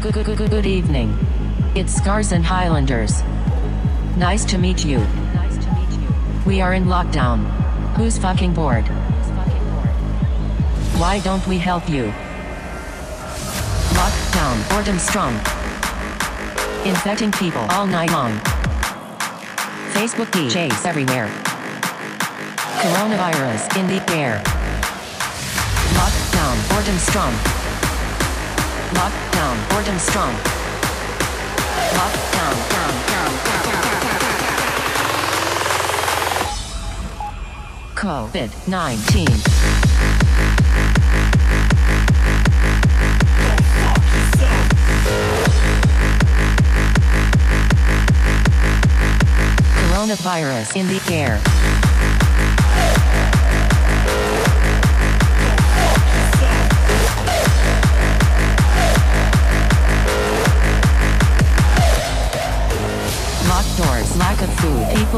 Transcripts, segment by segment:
Good evening. It's Scars and Highlanders. Nice to meet you. Nice to meet you. We are in lockdown. Who's fucking bored? Why don't we help you? Lockdown, boredom strong. Infecting people all night long. Facebook DJs everywhere. Coronavirus in the air. Lockdown, boredom strong. Lockdown, boredom strong. Down, down, down, down, down. COVID 19. Coronavirus in the air.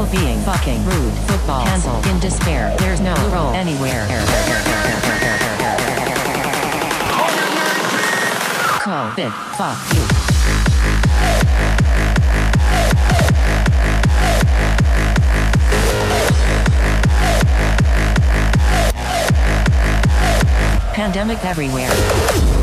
People being fucking rude, football canceled in despair. There's no roll anywhere. COVID, fuck you. Pandemic everywhere.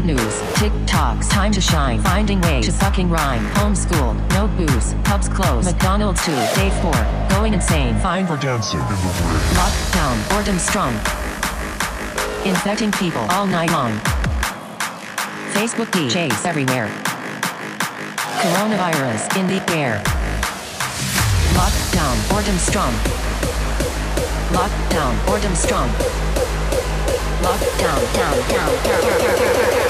The news. TikToks, time to shine, finding ways to fucking rhyme. Homeschool, no booze, pubs closed. McDonald's too, day four, going insane. Fine for dancing in the rain. Lockdown, boredom strong. Infecting people all night long. Facebook DJs everywhere. Coronavirus in the air. Lockdown, boredom strong. Lockdown, boredom strong. Lockdown, down, down, down, down, down, down.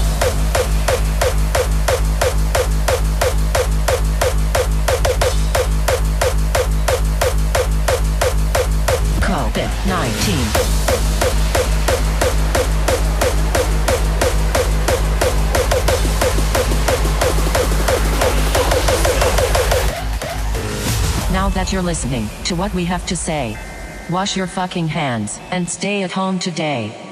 you're listening to what we have to say, wash your fucking hands and stay at home today.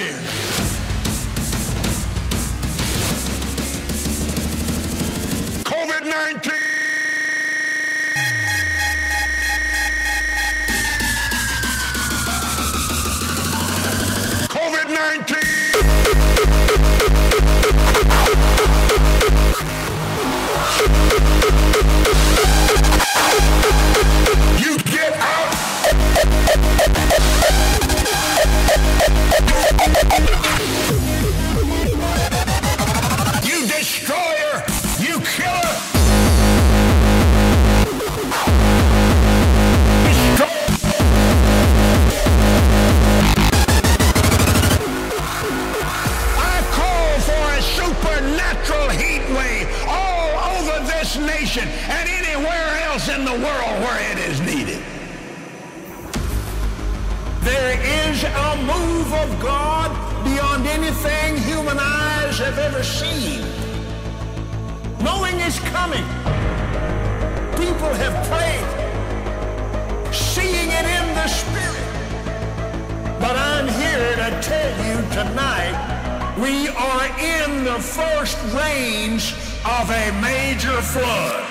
Atmosphere. COVID 19. COVID 19. Anywhere else in the world where it is needed. There is a move of God beyond anything human eyes have ever seen. Knowing it's coming, people have prayed, seeing it in the spirit. But I'm here to tell you tonight, we are in the first range of a major flood.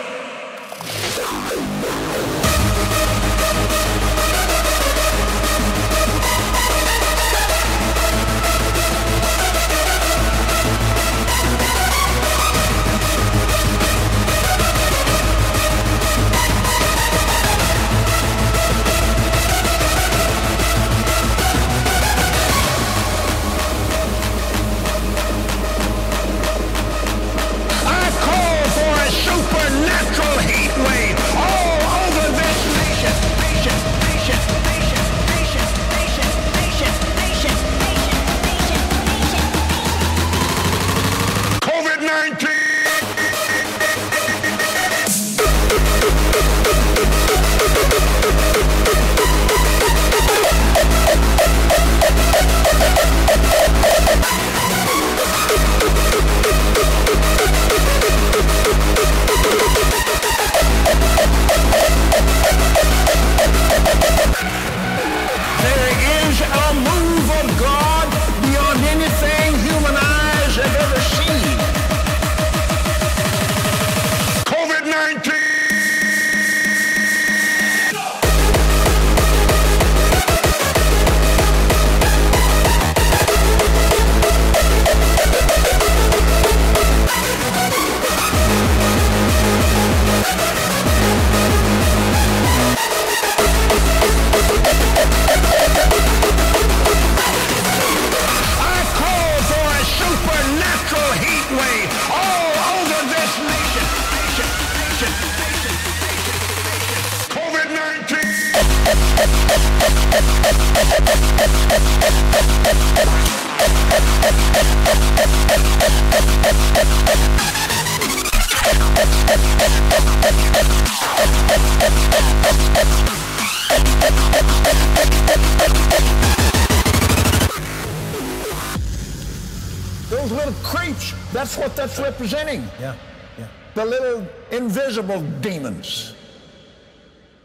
Those little creeps, that's what that's representing. Yeah, yeah. The little invisible demons.